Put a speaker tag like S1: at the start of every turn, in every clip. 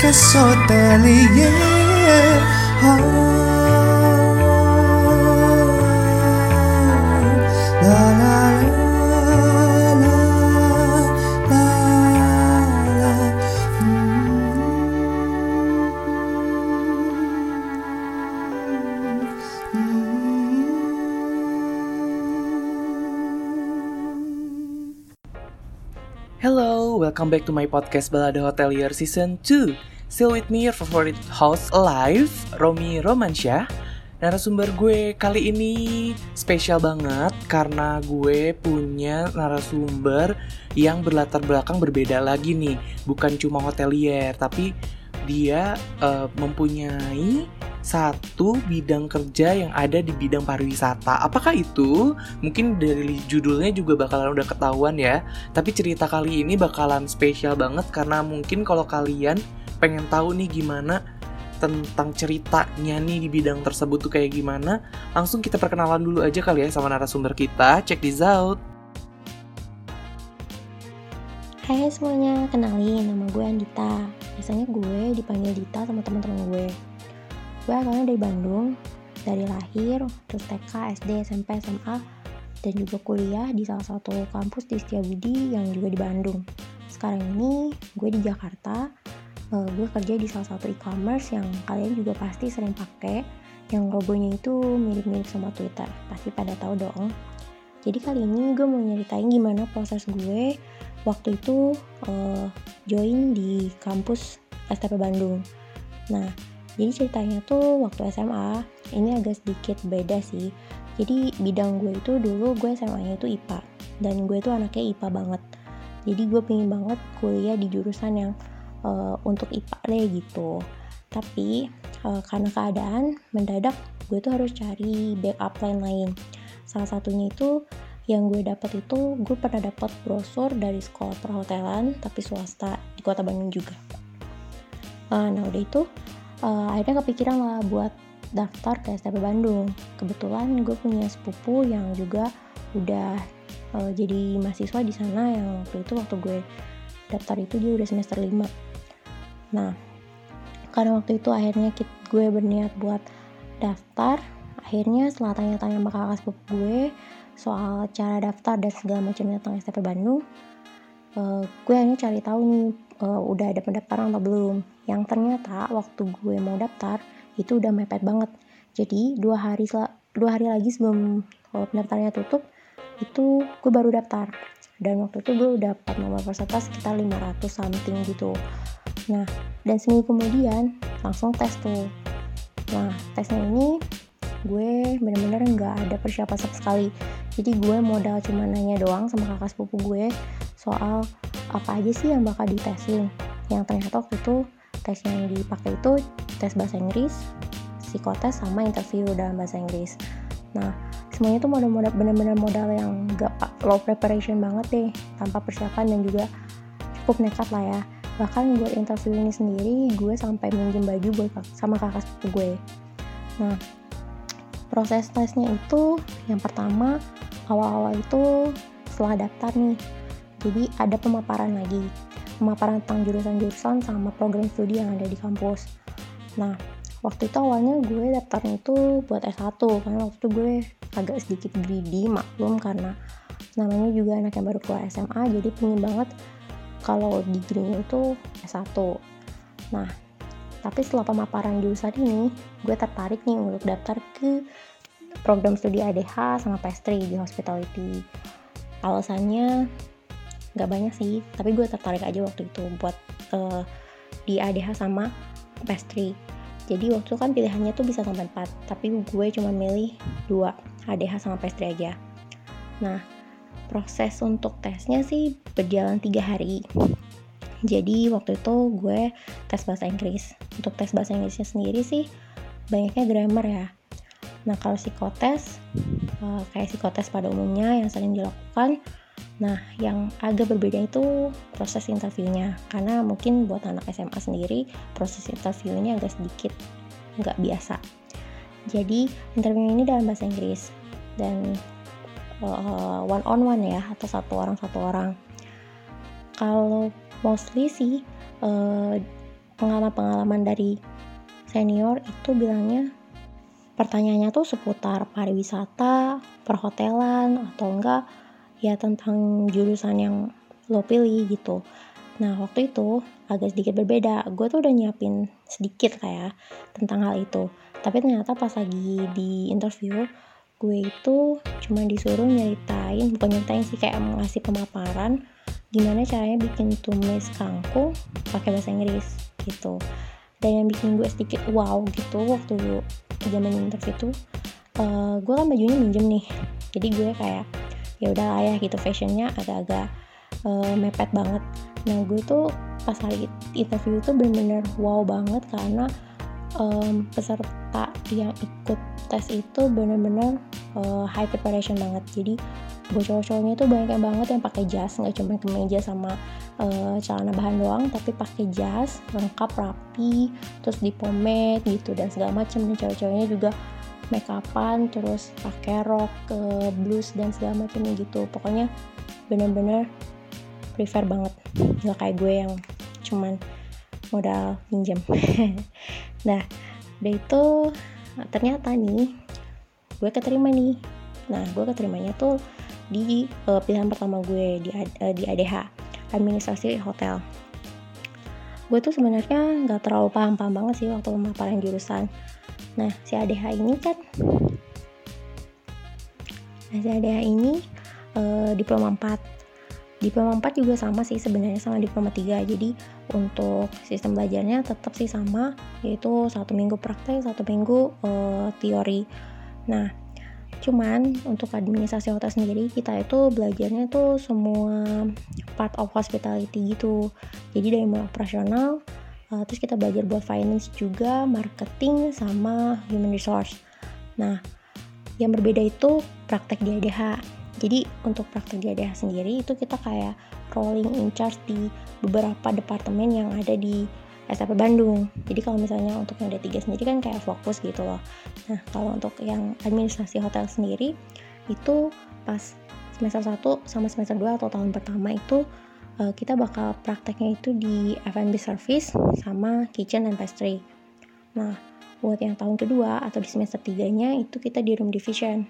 S1: Hotelier Podcast Hotelier ah.
S2: Welcome back to my podcast Balada Hotelier Season 2 Still with me, your favorite host alive, Romi Romansyah. Narasumber gue kali ini spesial banget karena gue punya narasumber yang berlatar belakang berbeda lagi nih. Bukan cuma hotelier, tapi dia eh, mempunyai satu bidang kerja yang ada di bidang pariwisata. Apakah itu? Mungkin dari judulnya juga bakalan udah ketahuan ya. Tapi cerita kali ini bakalan spesial banget karena mungkin kalau kalian pengen tahu nih gimana tentang ceritanya nih di bidang tersebut tuh kayak gimana, langsung kita perkenalan dulu aja kali ya sama narasumber kita. Check this out.
S3: Hai semuanya, kenalin nama gue Andita. Biasanya gue dipanggil Dita sama teman-teman gue. Gue asalnya dari Bandung, dari lahir, terus TK, SD, SMP, SMA, dan juga kuliah di salah satu kampus di Setiabudi yang juga di Bandung. Sekarang ini gue di Jakarta, eh, gue kerja di salah satu e-commerce yang kalian juga pasti sering pakai, yang logonya itu mirip-mirip sama Twitter. Pasti pada tahu dong. Jadi kali ini gue mau nyeritain gimana proses gue waktu itu eh, join di kampus STP Bandung. Nah, jadi ceritanya tuh waktu SMA ini agak sedikit beda sih. Jadi bidang gue itu dulu gue SMA-nya itu IPA dan gue tuh anaknya IPA banget. Jadi gue pengen banget kuliah di jurusan yang eh, untuk IPA deh gitu. Tapi eh, karena keadaan mendadak gue tuh harus cari backup plan lain. Salah satunya itu yang gue dapat itu gue pernah dapat brosur dari sekolah perhotelan tapi swasta di kota Bandung juga. Eh, nah udah itu eh, akhirnya kepikiran lah buat daftar ke STP Bandung. Kebetulan gue punya sepupu yang juga udah eh, jadi mahasiswa di sana yang waktu itu waktu gue daftar itu dia udah semester 5. Nah, karena waktu itu akhirnya gue berniat buat daftar, akhirnya setelah tanya-tanya sama kakak sepupu gue soal cara daftar dan segala macamnya tentang STP Bandung, eh, gue akhirnya cari tahu nih eh, udah ada pendaftaran atau belum. Yang ternyata waktu gue mau daftar itu udah mepet banget. Jadi dua hari dua hari lagi sebelum eh, pendaftarannya tutup itu gue baru daftar. Dan waktu itu gue dapat nomor peserta sekitar 500 something gitu. Nah, dan seminggu kemudian langsung tes tuh. Nah, tesnya ini gue bener-bener nggak ada persiapan sama sekali. Jadi gue modal cuma nanya doang sama kakak sepupu gue soal apa aja sih yang bakal ditesin. Yang ternyata waktu itu tes yang dipakai itu tes bahasa Inggris, psikotes sama interview dalam bahasa Inggris. Nah, semuanya tuh modal-modal bener-bener modal yang gak low preparation banget deh, tanpa persiapan dan juga cukup nekat lah ya. Bahkan buat interview ini sendiri, gue sampai minjem baju buat sama kakak sepupu gue. Nah, proses tesnya itu yang pertama awal-awal itu setelah daftar nih. Jadi ada pemaparan lagi. Pemaparan tentang jurusan-jurusan sama program studi yang ada di kampus. Nah waktu itu awalnya gue daftarnya itu buat S1 karena waktu itu gue agak sedikit greedy maklum karena namanya juga anak yang baru keluar SMA jadi pengen banget kalau degree itu S1 nah tapi setelah pemaparan jurusan ini gue tertarik nih untuk daftar ke program studi ADH sama pastry di hospitality. Alasannya nggak banyak sih tapi gue tertarik aja waktu itu buat eh, di ADH sama pastry jadi waktu kan pilihannya tuh bisa sampai 4 tapi gue cuma milih dua ADH sama pastry aja. Nah proses untuk tesnya sih berjalan tiga hari jadi waktu itu gue tes bahasa Inggris. Untuk tes bahasa Inggrisnya sendiri sih banyaknya grammar ya. Nah kalau psikotes eh, kayak psikotes pada umumnya yang sering dilakukan nah yang agak berbeda itu proses interviewnya. Karena mungkin buat anak SMA sendiri proses interviewnya agak sedikit nggak biasa. Jadi interview ini dalam bahasa Inggris. Dan uh, one on one ya atau satu orang satu orang. Kalau mostly sih uh, pengalaman-pengalaman dari senior itu bilangnya pertanyaannya tuh seputar pariwisata, perhotelan atau enggak ya tentang jurusan yang lo pilih gitu. Nah waktu itu agak sedikit berbeda. Gue tuh udah nyiapin sedikit kayak tentang hal itu. Tapi ternyata pas lagi di interview, gue itu cuma disuruh nyeritain, bukan nyeritain sih kayak ngasih pemaparan gimana caranya bikin tumis kangkung pakai bahasa Inggris gitu. Dan yang bikin gue sedikit wow gitu waktu zaman interview itu uh, gue kan bajunya minjem nih. Jadi gue kayak ya udah lah ya gitu. Fashionnya agak-agak uh, mepet banget. Nah gue tuh pas hari interview itu bener-bener wow banget karena um, peserta yang ikut tes itu bener-bener uh, high preparation banget. Jadi buat cowok-cowoknya itu banyak banget yang pakai jas nggak cuma kemeja sama uh, celana bahan doang tapi pakai jas lengkap rapi terus di pomade gitu dan segala macam dan cowok-cowoknya juga make upan terus pakai rok ke uh, blues dan segala macam gitu. Pokoknya bener-bener prefer banget. Nggak kayak gue yang cuman modal pinjam. Nah udah itu ternyata nih gue keterima nih. Nah gue keterimanya tuh di uh, pilihan pertama gue di uh, di ADH administrasi hotel. Gue tuh sebenarnya nggak terlalu paham-paham banget sih waktu pemaparan jurusan. Nah si ADH ini kan nah si ADH ini uh, diploma 4 diploma 4 juga sama sih sebenarnya sama diploma 3 jadi untuk sistem belajarnya tetap sih sama yaitu satu minggu praktek satu minggu uh, teori. Nah Cuman untuk administrasi hotel sendiri kita itu belajarnya tuh semua part of hospitality gitu. Jadi dari mulai operasional, uh, terus kita belajar buat finance juga, marketing sama human resource. Nah, yang berbeda itu praktek di ADH. Jadi untuk praktek di ADH sendiri itu kita kayak rolling in charge di beberapa departemen yang ada di STP Bandung. Jadi kalau misalnya untuk yang D3 sendiri kan kayak fokus gitu loh. Nah, kalau untuk yang administrasi hotel sendiri itu pas semester 1 sama semester 2 atau tahun pertama itu uh, kita bakal prakteknya itu di F&B service sama kitchen and pastry. Nah, buat yang tahun kedua atau di semester 3-nya itu kita di room division.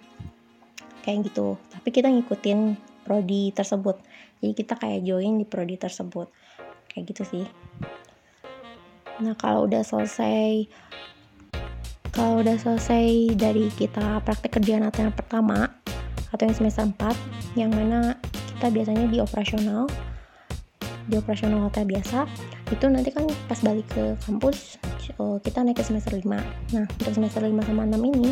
S3: Kayak gitu. Tapi kita ngikutin prodi tersebut. Jadi kita kayak join di prodi tersebut. Kayak gitu sih. Nah kalau udah selesai kalau udah selesai dari kita praktek kerja nyata yang pertama atau yang semester 4 yang mana kita biasanya di operasional di operasional hotel biasa itu nanti kan pas balik ke kampus eh, kita naik ke semester 5 nah untuk semester 5 sama 6 ini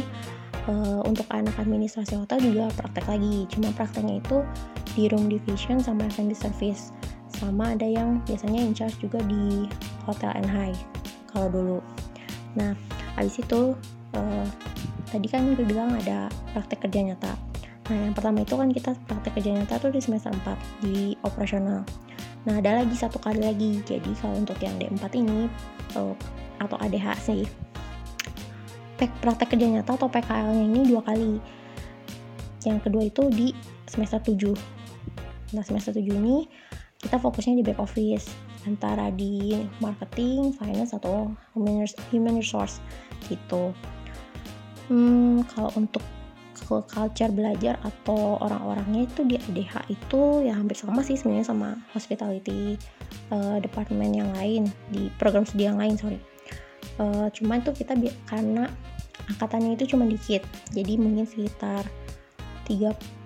S3: uh, untuk anak administrasi hotel juga praktek lagi. Cuma prakteknya itu di room division sama F&B service sama ada yang biasanya in charge juga di hotel and high kalau dulu. Nah habis itu uh, tadi kan gue bilang ada praktek kerja nyata. Nah yang pertama itu kan kita praktek kerja nyata tuh di semester 4 di operasional. Nah ada lagi satu kali lagi. Jadi kalau untuk yang D4 ini uh, atau ADH sih praktek kerja nyata atau PKL nya ini dua kali. Yang kedua itu di semester 7 nah semester 7 ini kita fokusnya di back office antara di marketing, finance atau human resource gitu. Hmm, kalau untuk culture belajar atau orang-orangnya itu di ADH itu ya hampir sama sih sebenarnya sama hospitality uh, department yang lain di program studi yang lain sorry. Uh, cuma itu kita karena angkatannya itu cuma dikit, jadi mungkin sekitar 3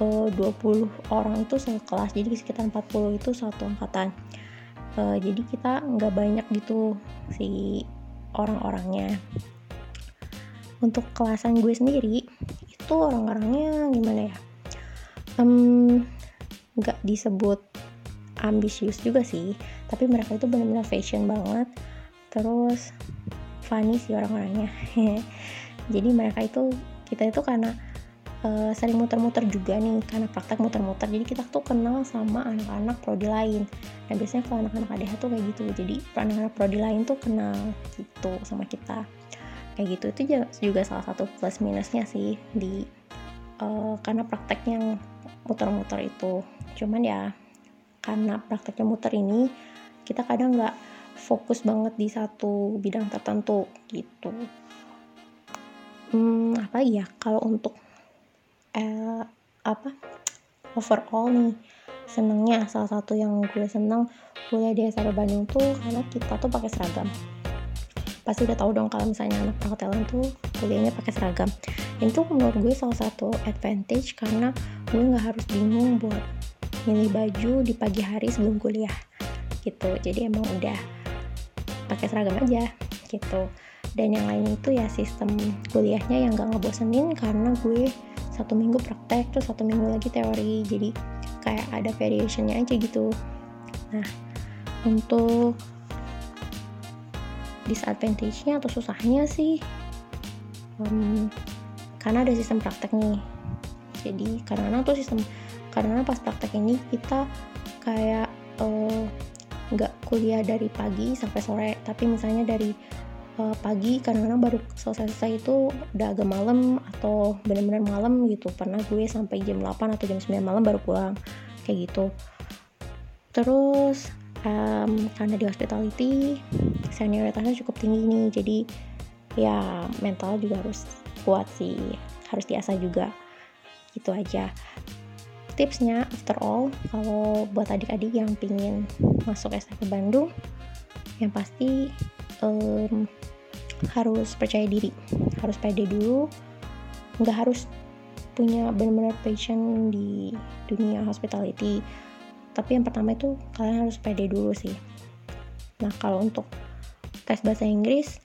S3: uh, 20 orang itu sekelas jadi sekitar 40 itu satu angkatan. Uh, jadi kita nggak banyak gitu si orang-orangnya. Untuk kelasan gue sendiri itu orang-orangnya gimana ya? Nggak um, disebut ambisius juga sih tapi mereka itu benar-benar fashion banget. Terus funny sih orang-orangnya. Jadi mereka itu kita itu karena uh, sering muter-muter juga nih karena praktek muter-muter. Jadi kita tuh kenal sama anak-anak prodi lain. Nah biasanya kalau anak-anak ADH tuh kayak gitu. Jadi anak-anak prodi lain tuh kenal gitu sama kita. Kayak gitu. Itu juga salah satu plus minusnya sih di eh, karena prakteknya yang muter-muter itu. Cuman ya karena prakteknya muter ini kita kadang nggak fokus banget di satu bidang tertentu gitu. Hmm, apa ya? Kalau untuk eh, apa? Overall nih senengnya salah satu yang gue seneng kuliah di SR Bandung tuh karena kita tuh pakai seragam. Pasti udah tahu dong kalau misalnya anak perhotelan tuh kuliahnya pakai seragam. Itu menurut gue salah satu advantage karena gue nggak harus bingung buat milih baju di pagi hari sebelum kuliah gitu. Jadi emang udah pakai seragam aja gitu. Dan yang lainnya itu ya sistem kuliahnya yang gak ngebosenin karena gue satu minggu praktek terus satu minggu lagi teori. Jadi kayak ada variationnya aja gitu. Nah untuk disadvantage-nya atau susahnya sih um, karena ada sistem praktek nih. Jadi karena tuh sistem karena pas praktek ini kita kayak eh, nggak uh, kuliah dari pagi sampai sore. Tapi misalnya dari uh, pagi karena baru selesai-selesai itu udah agak malam atau benar-benar malam gitu. Pernah gue sampai jam 8 atau jam 9 malam baru pulang kayak gitu. Terus um, karena di hospitality senioritasnya cukup tinggi nih jadi ya mental juga harus kuat sih harus diasah juga. Gitu aja. Tipsnya after all kalau buat adik-adik yang pingin masuk SMP Bandung yang pasti um, harus percaya diri. Harus pede dulu. Nggak harus punya benar-benar passion di dunia hospitality. Tapi yang pertama itu kalian harus pede dulu sih. Nah kalau untuk tes bahasa Inggris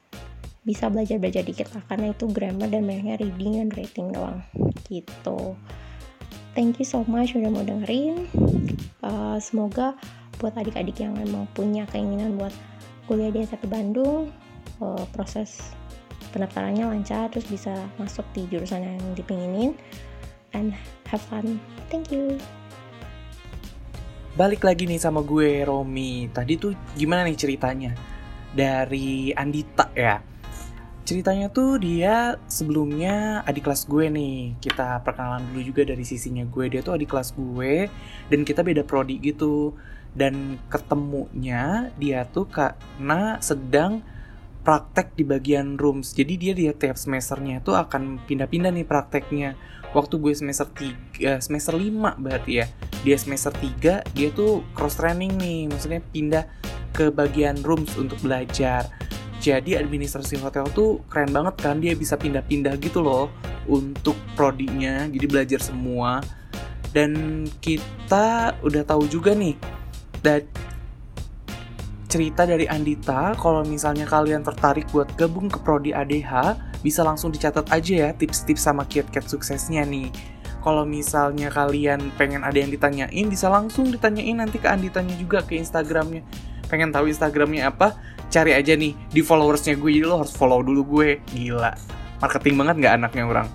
S3: bisa belajar-belajar dikit lah. Karena itu grammar dan banyaknya reading dan writing doang. Gitu. Thank you so much udah mau dengerin. Uh, semoga buat adik-adik yang memang punya keinginan buat kuliah di SMP Bandung uh, proses pendaftarannya lancar terus bisa masuk di jurusan yang dipinginin and have fun. Thank you.
S2: Balik lagi nih sama gue Romi. Tadi tuh gimana nih ceritanya? Dari Andita ya. Ceritanya tuh dia sebelumnya adik kelas gue nih. Kita perkenalan dulu juga dari sisinya gue. Dia tuh adik kelas gue dan kita beda prodi gitu dan ketemunya dia tuh karena sedang praktek di bagian rooms. Jadi dia dia tiap semesternya tuh akan pindah-pindah nih prakteknya. Waktu gue semester 3 semester 5 berarti ya. Dia semester 3 dia tuh cross training nih. Maksudnya pindah ke bagian rooms untuk belajar. Jadi administrasi hotel tuh keren banget kan dia bisa pindah-pindah gitu loh untuk prodinya. Jadi belajar semua. Dan kita udah tahu juga nih dan cerita dari Andita kalau misalnya kalian tertarik buat gabung ke prodi ADH bisa langsung dicatat aja ya tips-tips sama kiat-kiat suksesnya nih. Kalau misalnya kalian pengen ada yang ditanyain bisa langsung ditanyain nanti ke Anditanya juga ke Instagramnya. Pengen tahu Instagramnya apa? Cari aja nih di followersnya gue jadi lo harus follow dulu gue. Gila. Marketing banget nggak anaknya orang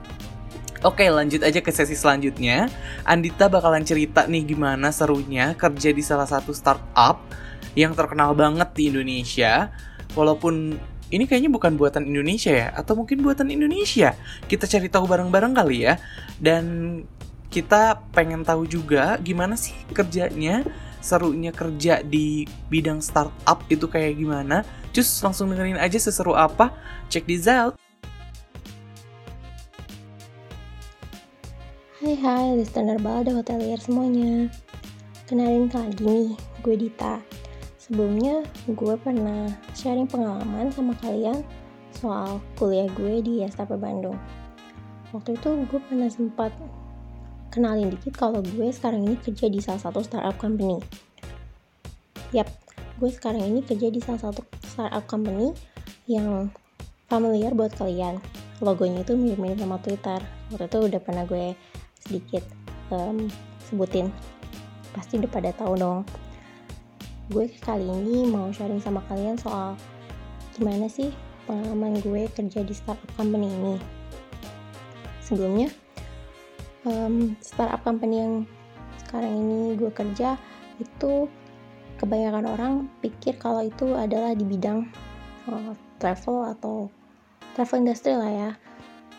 S2: Oke lanjut aja ke sesi selanjutnya Andita bakalan cerita nih gimana serunya kerja di salah satu startup yang terkenal banget di Indonesia Walaupun ini kayaknya bukan buatan Indonesia ya Atau mungkin buatan Indonesia Kita cari tahu bareng-bareng kali ya Dan kita pengen tahu juga gimana sih kerjanya serunya kerja di bidang startup itu kayak gimana. Cus langsung dengerin aja seseru apa. Check this out.
S3: Hai hai listener balada hotelier semuanya Kenalin lagi nih, gue Dita Sebelumnya gue pernah sharing pengalaman sama kalian soal kuliah gue di STP Bandung Waktu itu gue pernah sempat kenalin dikit kalau gue sekarang ini kerja di salah satu startup company. Yap, gue sekarang ini kerja di salah satu startup company yang familiar buat kalian. Logonya itu mirip-mirip sama Twitter. Waktu itu udah pernah gue sedikit um, sebutin. Pasti udah pada tahu dong. Gue kali ini mau sharing sama kalian soal gimana sih pengalaman gue kerja di startup company ini. Sebelumnya, um, startup company yang sekarang ini gue kerja itu kebanyakan orang pikir kalau itu adalah di bidang uh, travel atau travel industry lah ya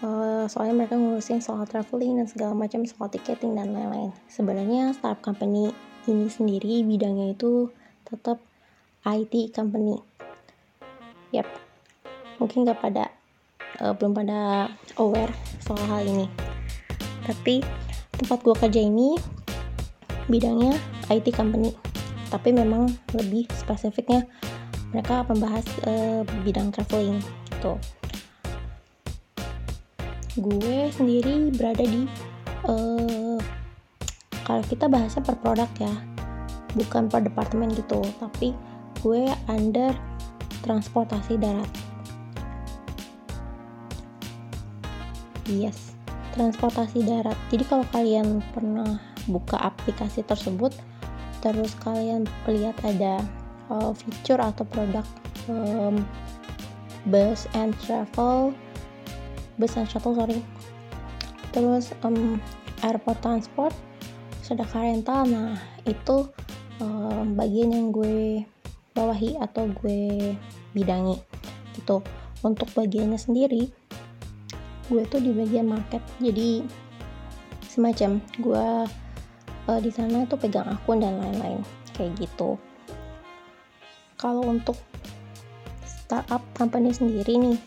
S3: uh, soalnya mereka ngurusin soal traveling dan segala macam soal ticketing dan lain-lain. Sebenarnya startup company ini sendiri bidangnya itu tetap IT company. Yap. Mungkin nggak pada uh, belum pada aware soal hal ini. Tapi tempat gue kerja ini bidangnya IT company. Tapi memang lebih spesifiknya mereka membahas uh, bidang traveling gitu gue sendiri berada di uh, kalau kita bahasnya per produk ya bukan per departemen gitu tapi gue under transportasi darat. Yes transportasi darat. Jadi kalau kalian pernah buka aplikasi tersebut terus kalian lihat ada uh, fitur atau produk um, bus and travel bus and shuttle sorry. Terus um, airport transport sedekah rental nah itu um, bagian yang gue bawahi atau gue bidangi. Gitu. Untuk bagiannya sendiri gue tuh di bagian market. Jadi semacam gue uh, di sana tuh pegang akun dan lain-lain. Kayak gitu. Kalau untuk startup company sendiri nih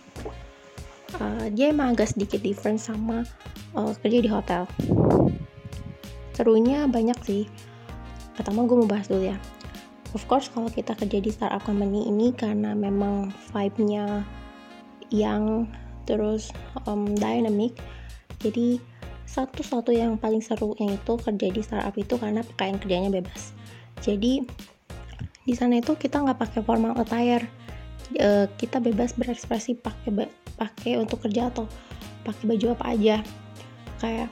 S3: uh, dia emang agak sedikit different sama uh, kerja di hotel. Serunya banyak sih. Pertama gue mau bahas dulu ya. Of course kalau kita kerja di startup company ini karena memang vibe-nya yang terus um, dynamic jadi satu-satu yang paling seru yang itu kerja di startup itu karena pakaian kerjanya bebas. Jadi di sana itu kita nggak pakai formal attire. E, kita bebas berekspresi pakai pakai untuk kerja atau pakai baju apa aja. Kayak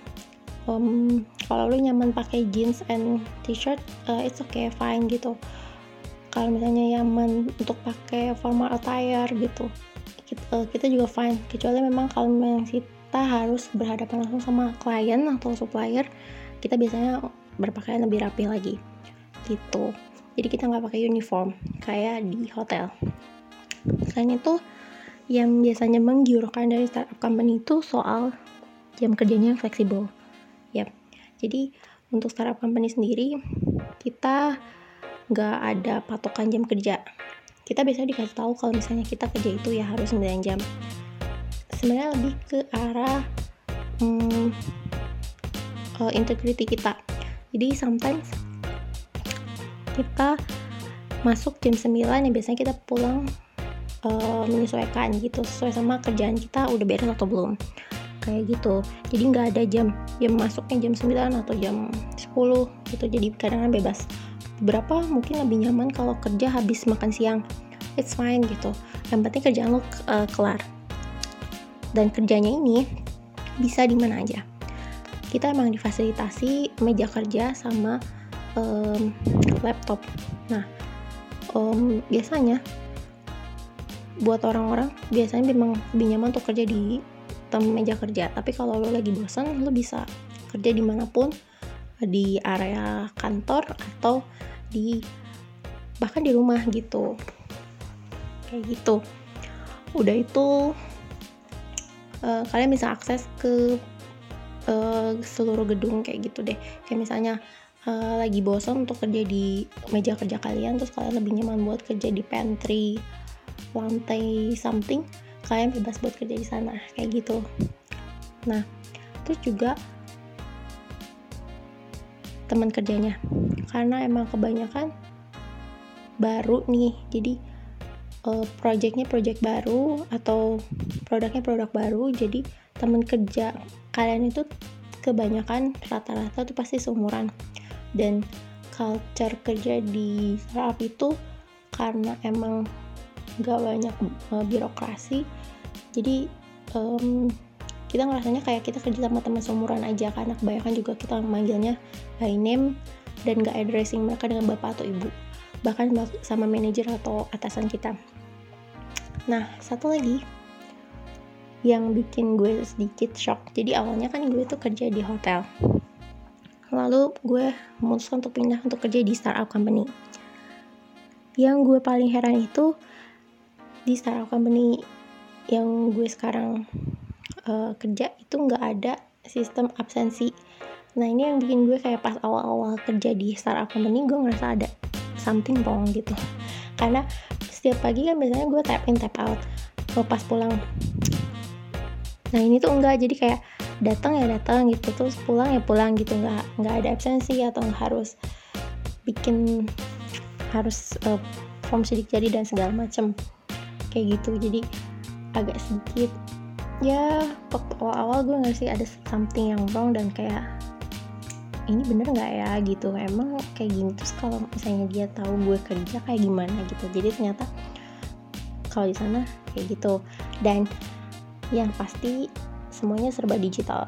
S3: um, kalau lu nyaman pakai jeans and t-shirt uh, it's okay fine gitu. Kalau misalnya nyaman untuk pakai formal attire gitu kita, uh, kita juga fine. Kecuali memang kalau memang kita harus berhadapan langsung sama klien atau supplier kita biasanya berpakaian lebih rapi lagi gitu. Jadi kita nggak pakai uniform kayak di hotel. Selain itu yang biasanya menggiurkan dari startup company itu soal jam kerjanya yang fleksibel. Yap. Jadi untuk startup company sendiri kita nggak ada patokan jam kerja. Kita biasanya dikasih tahu kalau misalnya kita kerja itu ya harus 9 jam. Sebenarnya lebih ke arah hmm, uh, integrity kita. Jadi sometimes kita masuk jam 9 yang biasanya kita pulang uh, menyesuaikan gitu. Sesuai sama kerjaan kita udah beres atau belum. Kayak gitu. Jadi nggak ada jam jam masuknya jam 9 atau jam 10 gitu. Jadi kadang kadang bebas. Beberapa mungkin lebih nyaman kalau kerja habis makan siang. It's fine gitu. Yang penting kerjaan lo uh, kelar. Dan kerjanya ini bisa di mana aja. Kita emang difasilitasi meja kerja sama um, laptop. Nah um, biasanya buat orang-orang biasanya memang lebih nyaman untuk kerja di tem meja kerja. Tapi kalau lo lagi bosan lo bisa kerja di mana pun di area kantor atau di bahkan di rumah gitu. Kayak gitu. Udah itu uh, kalian bisa akses ke uh, seluruh gedung kayak gitu deh. Kayak misalnya uh, lagi bosan untuk kerja di meja kerja kalian terus kalian lebih nyaman buat kerja di pantry lantai something kalian bebas buat kerja di sana kayak gitu. Nah terus juga teman kerjanya. Karena emang kebanyakan baru nih jadi uh, projectnya project baru atau produknya produk baru jadi teman kerja kalian itu kebanyakan rata-rata tuh pasti seumuran. Dan culture kerja di startup itu karena emang nggak banyak uh, birokrasi. Jadi um, kita ngerasanya kayak kita kerja sama teman seumuran aja karena kebanyakan juga kita manggilnya by name dan gak addressing mereka dengan bapak atau ibu bahkan sama manajer atau atasan kita. Nah satu lagi yang bikin gue sedikit shock. Jadi awalnya kan gue tuh kerja di hotel. Lalu gue memutuskan untuk pindah untuk kerja di startup company. Yang gue paling heran itu di startup company yang gue sekarang eh, kerja itu nggak ada sistem absensi. Nah ini yang bikin gue kayak pas awal-awal kerja di startup company gue ngerasa ada something wrong gitu. Karena setiap pagi kan biasanya gue tap in tap out. Kalau pas pulang nah ini tuh enggak jadi kayak datang ya datang gitu terus pulang ya pulang gitu. Nggak nggak ada absensi atau harus bikin harus uh, form sidik jari dan segala macem kayak gitu. Jadi agak sedikit ya waktu awal-awal gue nggak sih ada something yang wrong dan kayak ini bener nggak ya? Gitu. Emang kayak gini. Terus kalau misalnya dia tahu gue kerja kayak gimana gitu. Jadi ternyata kalau di sana kayak gitu. Dan yang pasti semuanya serba digital.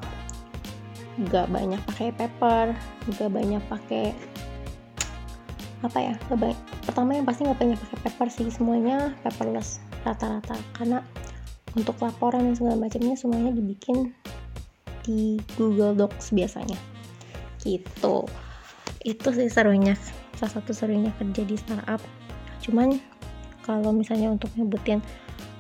S3: Nggak banyak pakai paper nggak banyak pakai apa ya nggak banyak pertama yang pasti nggak banyak pakai paper sih. Semuanya paperless rata-rata. Karena untuk laporan dan segala macamnya semuanya dibikin di Google Docs biasanya. Gitu. Itu sih serunya. Salah satu serunya kerja di startup. Cuman kalau misalnya untuk nyebutin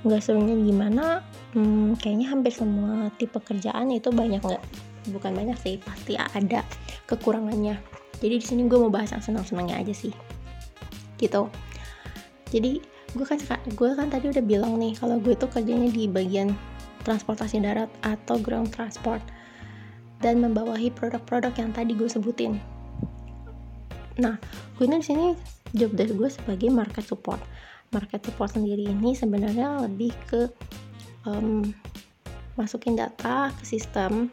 S3: nggak serunya gimana hmm, kayaknya hampir semua tipe kerjaan itu banyak nggak. Bukan banyak sih pasti ada kekurangannya. Jadi di sini gue mau bahas yang senang-senangnya aja sih. Gitu. Jadi gue kan gue kan tadi udah bilang nih kalau gue tuh kerjanya di bagian transportasi darat atau ground transport dan membawahi produk-produk yang tadi gue sebutin. Nah, gue ini di sini job desk gue sebagai market support. Market support sendiri ini sebenarnya lebih ke um, masukin data ke sistem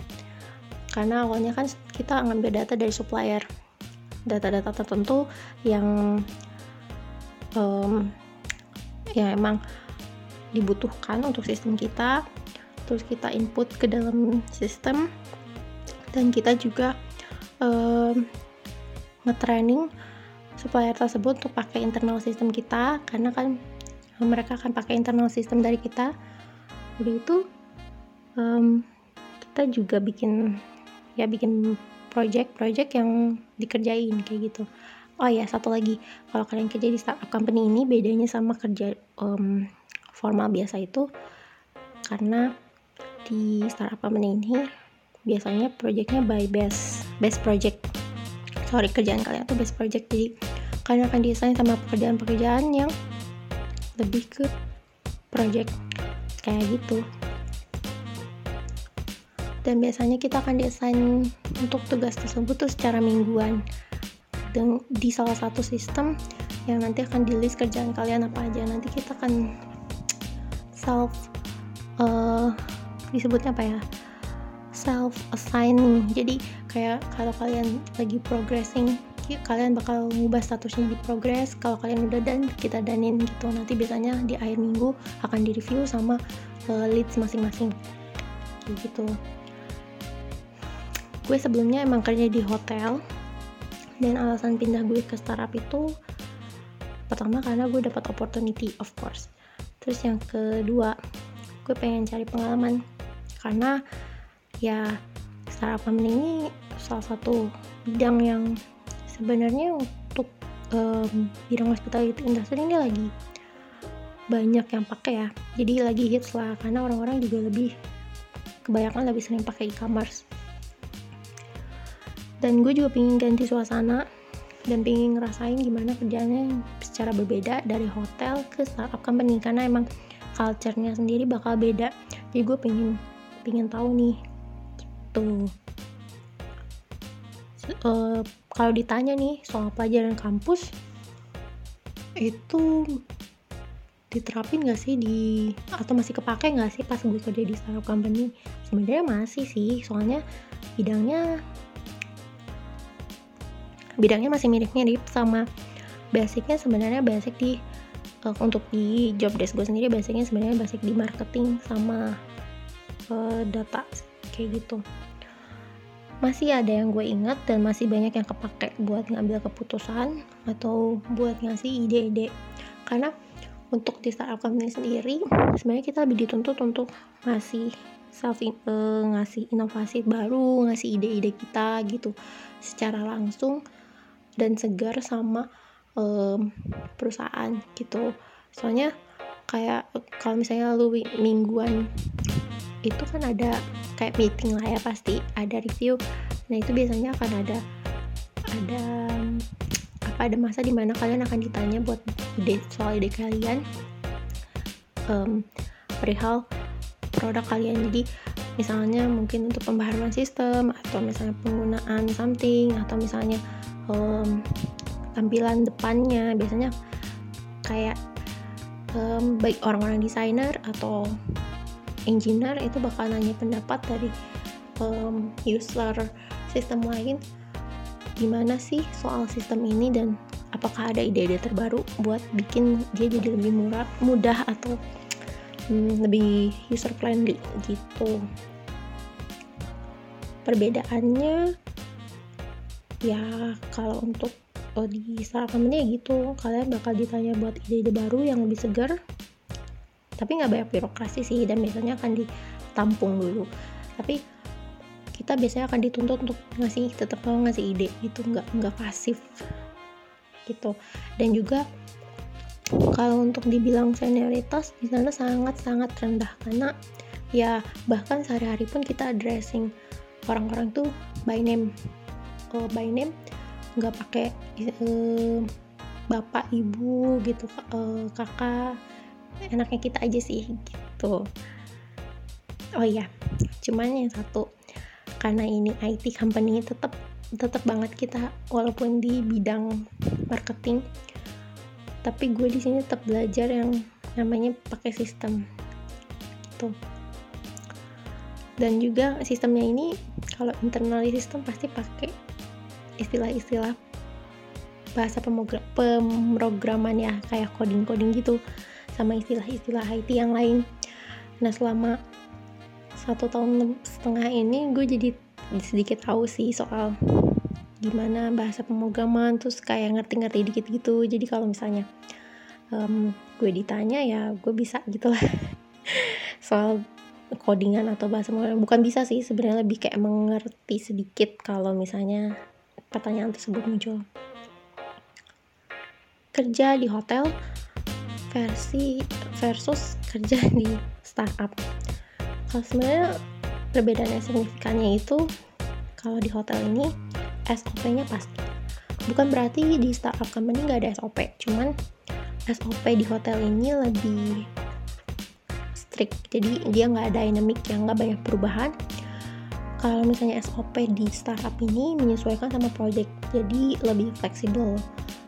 S3: karena awalnya kan kita ngambil data dari supplier data-data tertentu yang um, yang emang dibutuhkan untuk sistem kita. Terus kita input ke dalam sistem. Dan kita juga um, nge-training supplier tersebut untuk pakai internal sistem kita. Karena kan mereka akan pakai internal sistem dari kita. Udah itu um, kita juga bikin ya bikin project-project yang dikerjain kayak gitu oh ya satu lagi. Kalau kalian kerja di startup company ini bedanya sama kerja um, formal biasa itu karena di startup company ini biasanya projectnya by best best project. Sorry kerjaan kalian tuh best project. Jadi kalian akan desain sama pekerjaan-pekerjaan yang lebih ke project kayak gitu. Dan biasanya kita akan desain untuk tugas tersebut tuh secara mingguan di salah satu sistem yang nanti akan di list kerjaan kalian apa aja. Nanti kita akan self uh, disebutnya apa ya? Self assigning jadi kayak kalau kalian lagi progressing kalian bakal ngubah statusnya di progress. Kalau kalian udah dan kita danin gitu. Nanti biasanya di akhir minggu akan di review sama uh, leads masing-masing. Gitu. Gue sebelumnya emang kerja di hotel dan alasan pindah gue ke startup itu pertama karena gue dapat opportunity of course. Terus yang kedua gue pengen cari pengalaman. Karena ya startup company ini salah satu bidang yang sebenarnya untuk um, bidang hospitality industry ini lagi banyak yang pakai ya. Jadi lagi hits lah karena orang-orang juga lebih kebanyakan lebih sering pakai e-commerce dan gue juga pengen ganti suasana dan pengen ngerasain gimana kerjanya secara berbeda dari hotel ke startup company. Karena emang culture-nya sendiri bakal beda. Jadi gue pengen pengen tahu nih gitu. Uh, kalau ditanya nih soal pelajaran kampus itu diterapin gak sih di atau masih kepake gak sih pas gue kerja di startup company? Sebenarnya masih sih soalnya bidangnya bidangnya masih mirip-mirip sama basicnya sebenarnya basic di uh, untuk di job desk gue sendiri basicnya sebenarnya basic di marketing sama uh, data kayak gitu. Masih ada yang gue ingat dan masih banyak yang kepake buat ngambil keputusan atau buat ngasih ide-ide. Karena untuk di startup company sendiri sebenarnya kita lebih dituntut untuk ngasih self uh, ngasih inovasi baru ngasih ide-ide kita gitu secara langsung dan segar sama um, perusahaan gitu. Soalnya kayak kalau misalnya lu mingguan itu kan ada kayak meeting lah ya pasti ada review. Nah itu biasanya akan ada ada apa ada masa di mana kalian akan ditanya buat ide soal ide kalian um, perihal produk kalian. Jadi misalnya mungkin untuk pembaharuan sistem atau misalnya penggunaan something atau misalnya um, tampilan depannya. Biasanya kayak um, baik orang-orang desainer atau engineer itu bakal nanya pendapat dari um, user sistem lain gimana sih soal sistem ini dan apakah ada ide-ide terbaru buat bikin dia jadi lebih murah mudah atau hmm, lebih user friendly gitu. Perbedaannya ya kalau untuk oh, di company ya gitu kalian bakal ditanya buat ide-ide baru yang lebih segar. Tapi nggak banyak birokrasi sih dan biasanya akan ditampung dulu. Tapi kita biasanya akan dituntut untuk ngasih tetap mau ngasih ide gitu nggak nggak pasif gitu. Dan juga kalau untuk dibilang senioritas di sana sangat sangat rendah. Karena ya bahkan sehari-hari pun kita addressing orang-orang tuh by name uh, by name nggak pakai uh, bapak ibu gitu uh, kakak. Enaknya kita aja sih gitu. Oh iya cuman yang satu karena ini IT company tetap tetap banget kita walaupun di bidang marketing tapi gue di sini tetap belajar yang namanya pakai sistem gitu. Dan juga sistemnya ini kalau internal sistem pasti pakai istilah-istilah bahasa pemrograman ya kayak coding-coding gitu sama istilah-istilah IT yang lain. Nah selama satu tahun setengah ini gue jadi sedikit tahu sih soal gimana bahasa pemrograman terus kayak ngerti-ngerti dikit gitu. Jadi kalau misalnya um, gue ditanya ya gue bisa gitu lah. Soal codingan atau bahasa pemrograman. Bukan bisa sih sebenarnya lebih kayak mengerti sedikit kalau misalnya pertanyaan tersebut muncul. Kerja di hotel versi versus kerja di startup. Kalau sebenarnya perbedaan yang signifikannya itu kalau di hotel ini SOP-nya pasti. Bukan berarti di startup company nggak ada SOP, cuman SOP di hotel ini lebih strict. Jadi dia nggak ada dynamic yang nggak banyak perubahan kalau misalnya SOP di startup ini menyesuaikan sama project jadi lebih fleksibel.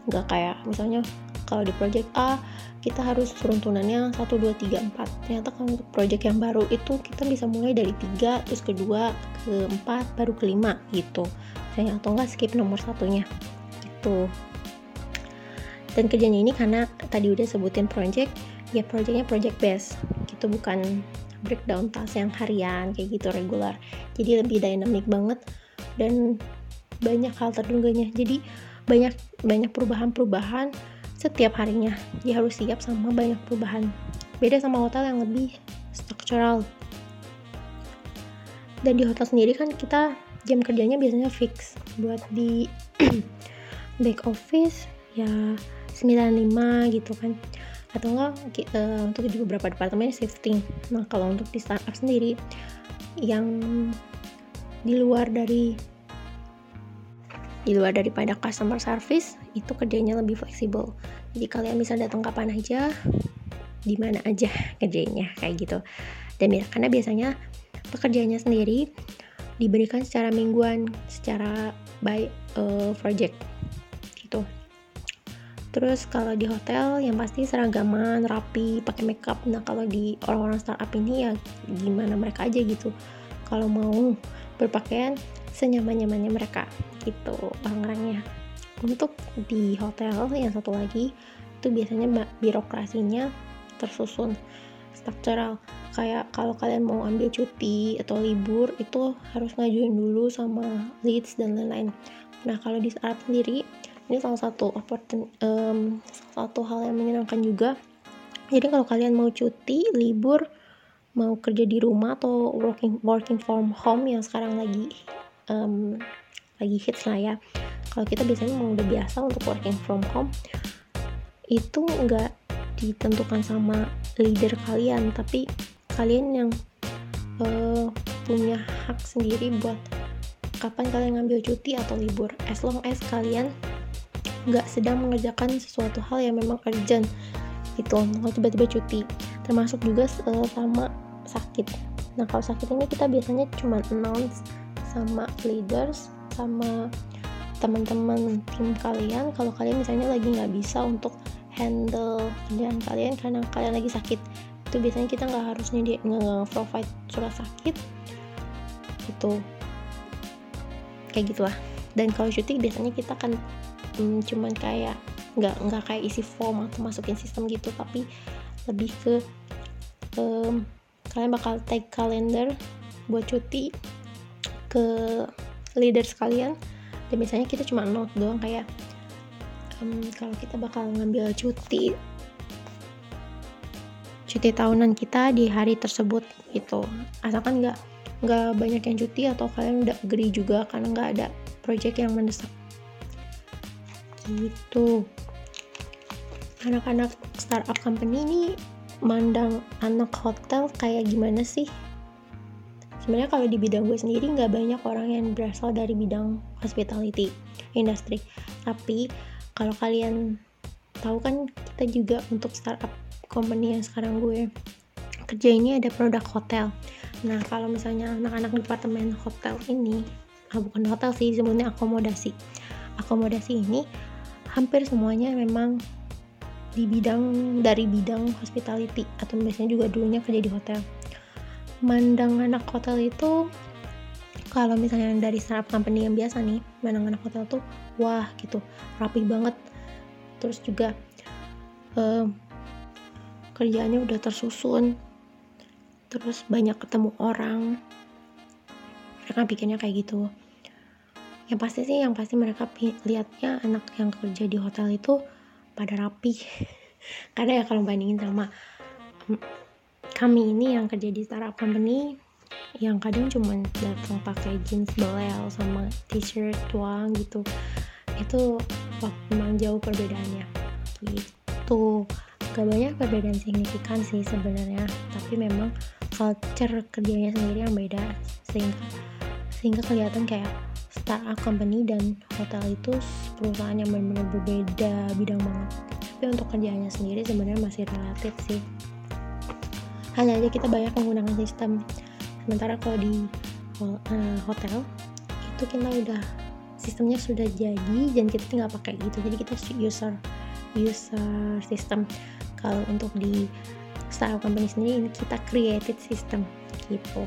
S3: Nggak kayak misalnya kalau di project A kita harus turun-turunannya 1, 2, 3, 4 ternyata kalau untuk project yang baru itu kita bisa mulai dari 3 terus kedua ke 4 baru ke 5 gitu. Misalnya atau enggak skip nomor satunya gitu. Dan kerjanya ini karena tadi udah sebutin project ya projectnya project base gitu bukan breakdown task yang harian kayak gitu regular. Jadi lebih dynamic banget dan banyak hal terduganya jadi banyak banyak perubahan-perubahan setiap harinya. Dia harus siap sama banyak perubahan. Beda sama hotel yang lebih struktural. Dan di hotel sendiri kan kita jam kerjanya biasanya fix. Buat di back office ya 95 gitu kan atau enggak uh, untuk di beberapa departemen shifting. Nah kalau untuk di startup sendiri yang di luar dari di luar daripada customer service itu kerjanya lebih fleksibel. Jadi kalian bisa datang kapan aja di mana aja kerjanya kayak gitu. Dan karena biasanya pekerjaannya sendiri diberikan secara mingguan secara by uh, project. Gitu Terus kalau di hotel yang pasti seragaman, rapi, pakai makeup. Nah kalau di orang-orang startup ini ya gimana mereka aja gitu. Kalau mau berpakaian senyaman-nyamannya mereka gitu orang-orangnya. Untuk di hotel yang satu lagi itu biasanya birokrasinya tersusun struktural kayak kalau kalian mau ambil cuti atau libur itu harus ngajuin dulu sama leads dan lain-lain. Nah kalau di startup sendiri ini salah satu um, satu hal yang menyenangkan juga. Jadi kalau kalian mau cuti libur mau kerja di rumah atau working working from home yang sekarang lagi um, lagi hits lah ya. Kalau kita biasanya mau udah biasa untuk working from home itu nggak ditentukan sama leader kalian tapi kalian yang eh, punya hak sendiri buat kapan kalian ngambil cuti atau libur. As long as kalian nggak sedang mengerjakan sesuatu hal yang memang urgent gitu. Kalau tiba-tiba cuti termasuk juga eh, sama sakit. Nah kalau sakit ini kita biasanya cuma announce sama leaders sama teman-teman tim kalian kalau kalian misalnya lagi nggak bisa untuk handle kerjaan kalian karena kalian lagi sakit. Itu biasanya kita nggak harus nyedi nge-provide surat sakit itu kayak gitulah. Dan kalau cuti biasanya kita kan hmm, cuman kayak nggak nggak kayak isi form atau masukin sistem gitu tapi lebih ke um, kalian bakal tag kalender buat cuti ke leaders kalian dan biasanya kita cuma note doang kayak um, kalau kita bakal ngambil cuti cuti tahunan kita di hari tersebut itu asalkan nggak nggak banyak yang cuti atau kalian udah agree juga karena nggak ada project yang mendesak gitu. Anak-anak startup company ini mandang anak hotel kayak gimana sih? Sebenarnya kalau di bidang gue sendiri nggak banyak orang yang berasal dari bidang hospitality industry. Tapi kalau kalian tahu kan kita juga untuk startup company yang sekarang gue kerja ini ada produk hotel. Nah kalau misalnya anak-anak departemen hotel ini ah bukan hotel sih sebutnya akomodasi. Akomodasi ini hampir semuanya memang di bidang dari bidang hospitality atau biasanya juga dulunya kerja di hotel. Mandang anak hotel itu kalau misalnya dari startup company yang biasa nih mandang anak hotel tuh wah gitu rapi banget. Terus juga uh, kerjaannya udah tersusun. Terus banyak ketemu orang. Mereka pikirnya kayak gitu yang pasti sih yang pasti mereka lihatnya anak yang kerja di hotel itu pada rapi. Karena ya kalau bandingin sama kami ini yang kerja di startup company yang kadang cuma datang pakai jeans belel sama t-shirt doang gitu. Itu memang jauh perbedaannya. Gitu. Gak banyak perbedaan signifikan sih sebenarnya. Tapi memang culture kerjanya sendiri yang beda. Sehingga sehingga kelihatan kayak startup company dan hotel itu perusahaan yang benar-benar berbeda bidang banget. Tapi untuk kerjanya sendiri sebenarnya masih relatif sih. Hanya aja kita banyak menggunakan sistem. Sementara kalau di uh, hotel itu kita udah sistemnya sudah jadi dan kita tinggal pakai gitu. Jadi kita user user system. Kalau untuk di startup company sendiri ini kita created system gitu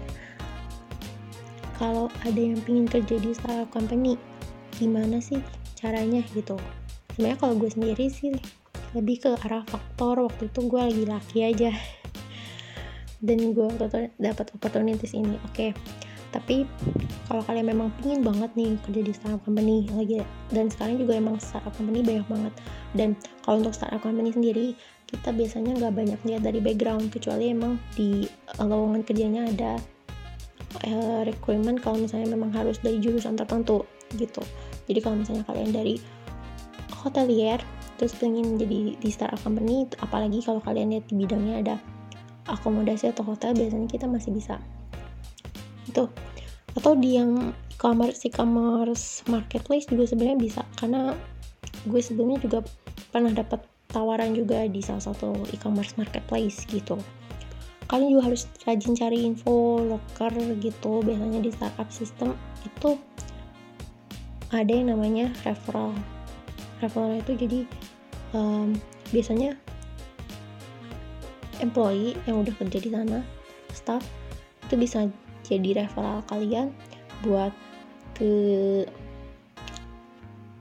S3: kalau ada yang pingin kerja di startup company gimana sih caranya gitu? Sebenarnya kalau gue sendiri sih lebih ke arah faktor waktu itu gue lagi laki aja. Dan gue dapat opportunities ini oke. Okay. tapi kalau kalian memang pingin banget nih kerja di startup company lagi dan sekarang juga emang startup company banyak banget. Dan kalau untuk startup company sendiri kita biasanya nggak banyak lihat dari background kecuali emang di uh, lowongan kerjanya ada uh, requirement kalau misalnya memang harus dari jurusan tertentu gitu. Jadi kalau misalnya kalian dari hotelier terus pengen jadi di startup company apalagi kalau kalian lihat di bidangnya ada akomodasi atau hotel biasanya kita masih bisa. Itu atau di yang e-commerce e-commerce marketplace juga sebenarnya bisa karena gue sebelumnya juga pernah dapat tawaran juga di salah satu e-commerce marketplace gitu kalian juga harus rajin cari info loker gitu. Biasanya di startup system itu ada yang namanya referral. Referral itu jadi um, biasanya employee yang udah kerja di sana staff itu bisa jadi referral kalian buat ke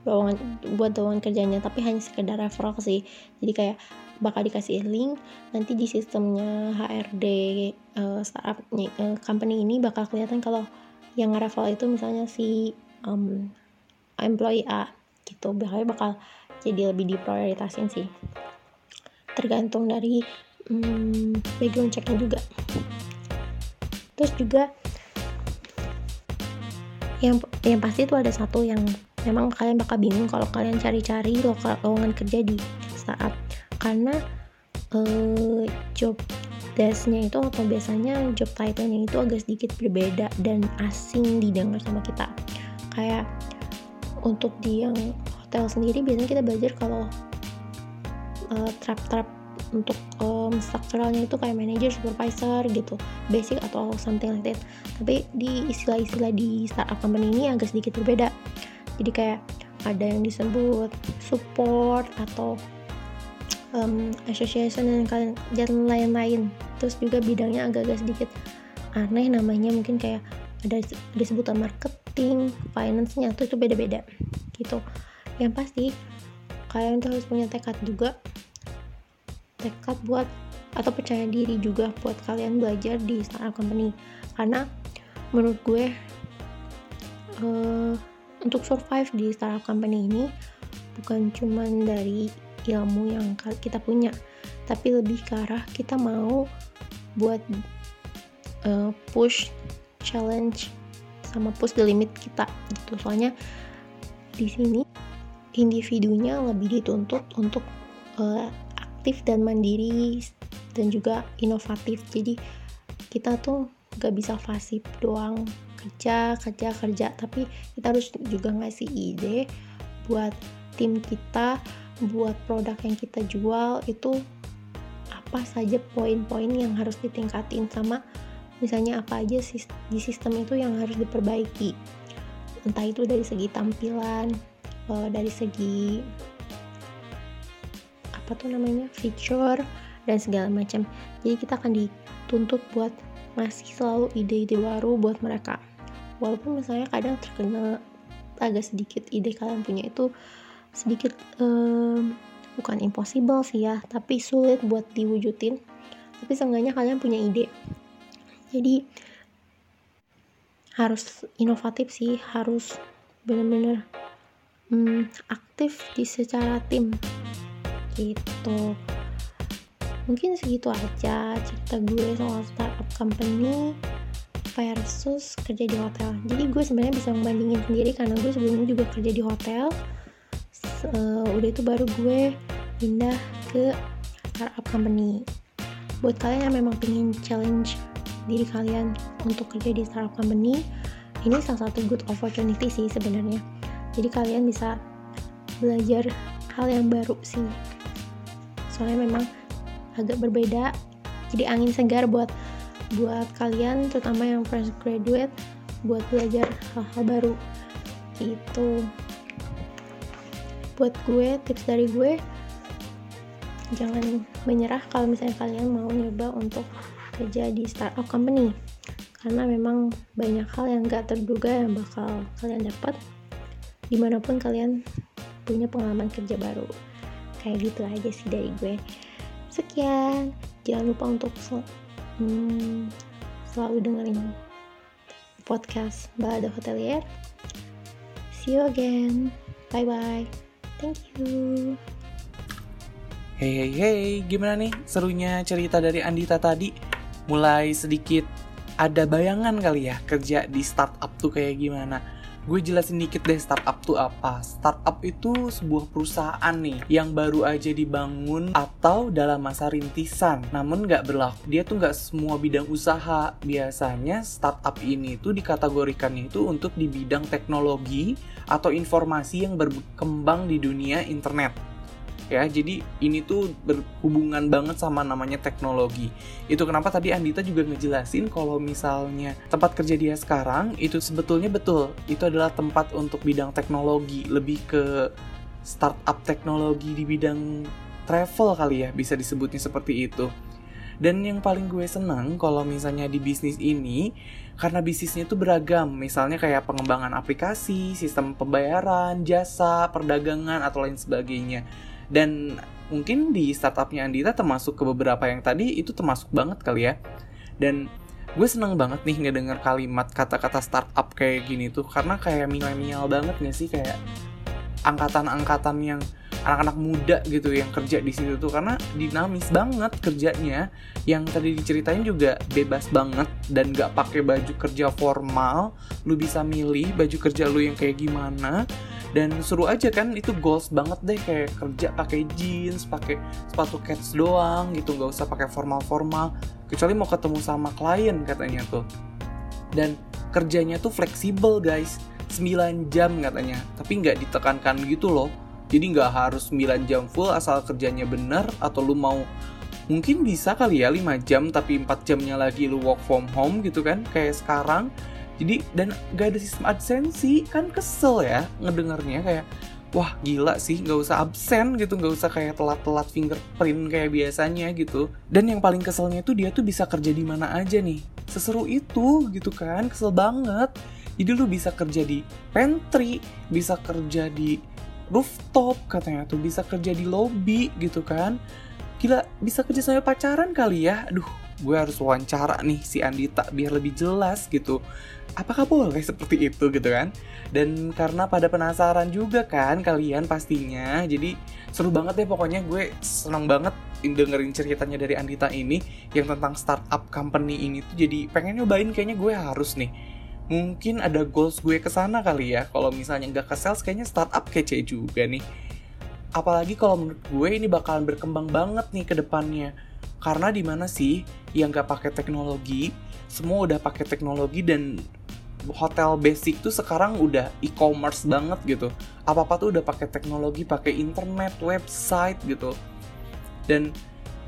S3: lowongan buat lowongan kerjanya. Tapi hanya sekedar referral sih. Jadi kayak bakal dikasih link nanti di sistemnya HRD uh, startup uh, company ini bakal kelihatan kalau yang referral itu misalnya si um, employee A gitu. Bakal bakal jadi lebih diprioritasin sih. Tergantung dari hmm, background checknya juga. Terus juga yang yang pasti itu ada satu yang memang kalian bakal bingung kalau kalian cari-cari lowongan kerja di startup karena uh, job desk-nya itu atau biasanya job title-nya itu agak sedikit berbeda dan asing didengar sama kita kayak untuk di yang hotel sendiri biasanya kita belajar kalau uh, trap-trap untuk um, strukturalnya itu kayak manager, supervisor gitu, basic atau something like that. Tapi di istilah-istilah di startup company ini agak sedikit berbeda. Jadi kayak ada yang disebut support atau um, association dan dan lain-lain. Terus juga bidangnya agak-agak sedikit aneh namanya mungkin kayak ada disebutan marketing, finance-nya itu beda-beda gitu. Yang pasti kalian tuh harus punya tekad juga tekad buat atau percaya diri juga buat kalian belajar di startup company karena menurut gue uh, untuk survive di startup company ini bukan cuman dari ilmu yang kita punya. Tapi lebih ke arah kita mau buat uh, push challenge sama push the limit kita gitu. Soalnya di sini individunya lebih dituntut untuk uh, aktif dan mandiri dan juga inovatif. Jadi kita tuh gak bisa fasib doang. Kerja kerja kerja. Tapi kita harus juga ngasih ide buat tim kita buat produk yang kita jual itu apa saja poin-poin yang harus ditingkatin sama misalnya apa aja di sistem itu yang harus diperbaiki. Entah itu dari segi tampilan eh, dari segi apa tuh namanya feature dan segala macam. Jadi kita akan dituntut buat masih selalu ide-ide baru buat mereka. Walaupun misalnya kadang terkena agak sedikit ide kalian punya itu sedikit um, bukan impossible sih ya tapi sulit buat diwujudin. Tapi seenggaknya kalian punya ide. Jadi harus inovatif sih harus bener-bener um, aktif di secara tim. Gitu. Mungkin segitu aja cerita gue soal startup company versus kerja di hotel. Jadi gue sebenarnya bisa membandingin sendiri karena gue sebelumnya juga kerja di hotel uh, udah itu baru gue pindah ke startup company. Buat kalian yang memang pengen challenge diri kalian untuk kerja di startup company ini salah satu good opportunity sih sebenarnya. Jadi kalian bisa belajar hal yang baru sih. Soalnya memang agak berbeda jadi angin segar buat buat kalian terutama yang fresh graduate buat belajar hal-hal baru. Itu buat gue tips dari gue jangan menyerah kalau misalnya kalian mau nyoba untuk kerja di startup company. Karena memang banyak hal yang gak terduga yang bakal kalian dapat di mana pun kalian punya pengalaman kerja baru. Kayak gitu aja sih dari gue. Sekian. Jangan lupa untuk sel hmm, selalu dengerin podcast Balada Hotelier. See you again. Bye bye thank you
S2: Hey hey hey, gimana nih serunya cerita dari Andita tadi? Mulai sedikit ada bayangan kali ya kerja di startup tuh kayak gimana? Gue jelasin dikit deh startup tuh apa. Startup itu sebuah perusahaan nih yang baru aja dibangun atau dalam masa rintisan. Namun nggak berlaku. Dia tuh nggak semua bidang usaha. Biasanya startup ini tuh dikategorikan itu untuk di bidang teknologi atau informasi yang berkembang di dunia internet ya. Jadi ini tuh berhubungan banget sama namanya teknologi. Itu kenapa tadi Andita juga ngejelasin kalau misalnya tempat kerja dia sekarang itu sebetulnya betul itu adalah tempat untuk bidang teknologi lebih ke startup teknologi di bidang travel kali ya bisa disebutnya seperti itu. Dan yang paling gue senang kalau misalnya di bisnis ini karena bisnisnya itu beragam, misalnya kayak pengembangan aplikasi, sistem pembayaran, jasa, perdagangan atau lain sebagainya dan mungkin di startupnya Andita termasuk ke beberapa yang tadi itu termasuk banget kali ya. Dan gue seneng banget nih ngedenger kalimat kata-kata startup kayak gini tuh karena kayak milenial banget gak sih? Kayak angkatan-angkatan yang anak-anak muda gitu yang kerja di situ tuh karena dinamis banget kerjanya. Yang tadi diceritain juga bebas banget dan gak pakai baju kerja formal. Lu bisa milih baju kerja lu yang kayak gimana dan seru aja kan itu goals banget deh kayak kerja pakai jeans pakai sepatu cats doang gitu nggak usah pakai formal formal kecuali mau ketemu sama klien katanya tuh. Dan kerjanya tuh fleksibel guys. 9 jam katanya. Tapi nggak ditekankan gitu loh. Jadi nggak harus 9 jam full asal kerjanya bener atau lu mau mungkin bisa kali ya 5 jam tapi 4 jamnya lagi lu work from home gitu kan kayak sekarang jadi dan gak ada sistem absensi kan kesel ya ngedengarnya kayak wah gila sih nggak usah absen gitu nggak usah kayak telat-telat fingerprint kayak biasanya gitu. Dan yang paling keselnya tuh dia tuh bisa kerja di mana aja nih. Seseru itu gitu kan kesel banget. Jadi lu bisa kerja di pantry bisa kerja di rooftop katanya tuh bisa kerja di lobby gitu kan. Gila bisa kerja sampai pacaran kali ya? Aduh gue harus wawancara nih si Andita biar lebih jelas gitu apakah boleh seperti itu gitu kan? Dan karena pada penasaran juga kan kalian pastinya jadi seru banget deh pokoknya. Gue seneng banget dengerin ceritanya dari Andita ini yang tentang startup company ini tuh. Jadi pengen nyobain kayaknya gue harus nih. Mungkin ada goals gue ke sana kali ya. Kalau misalnya nggak ke sales kayaknya startup kece juga nih. Apalagi kalau menurut gue ini bakalan berkembang banget nih ke depannya. Karena di mana sih yang nggak pakai teknologi semua udah pakai teknologi dan hotel basic tuh sekarang udah e-commerce banget gitu apa apa tuh udah pakai teknologi pakai internet website gitu dan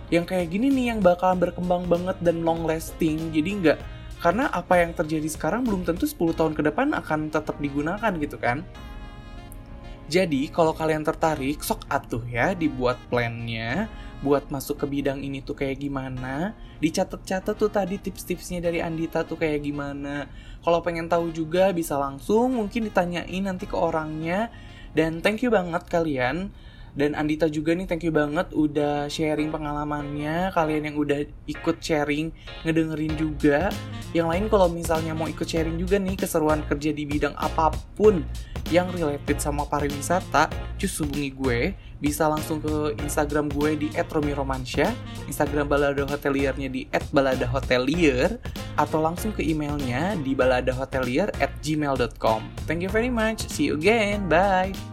S2: yang kayak gini nih yang bakalan berkembang banget dan long lasting jadi nggak karena apa yang terjadi sekarang belum tentu 10 tahun ke depan akan tetap digunakan gitu kan jadi kalau kalian tertarik, sok atuh ya dibuat plannya buat masuk ke bidang ini tuh kayak gimana. Dicatat-catat tuh tadi tips-tipsnya dari Andita tuh kayak gimana. Kalau pengen tahu juga bisa langsung mungkin ditanyain nanti ke orangnya. Dan thank you banget kalian. Dan Andita juga nih thank you banget udah sharing pengalamannya. Kalian yang udah ikut sharing, ngedengerin juga. Yang lain kalau misalnya mau ikut sharing juga nih keseruan kerja di bidang apa pun yang related sama pariwisata, cus hubungi gue. Bisa langsung ke Instagram gue di @romiromansyah, Instagram Balada Hoteliernya di @baladahotelier, atau langsung ke emailnya di baladahotelier@gmail.com. Thank you very much. See you again. Bye.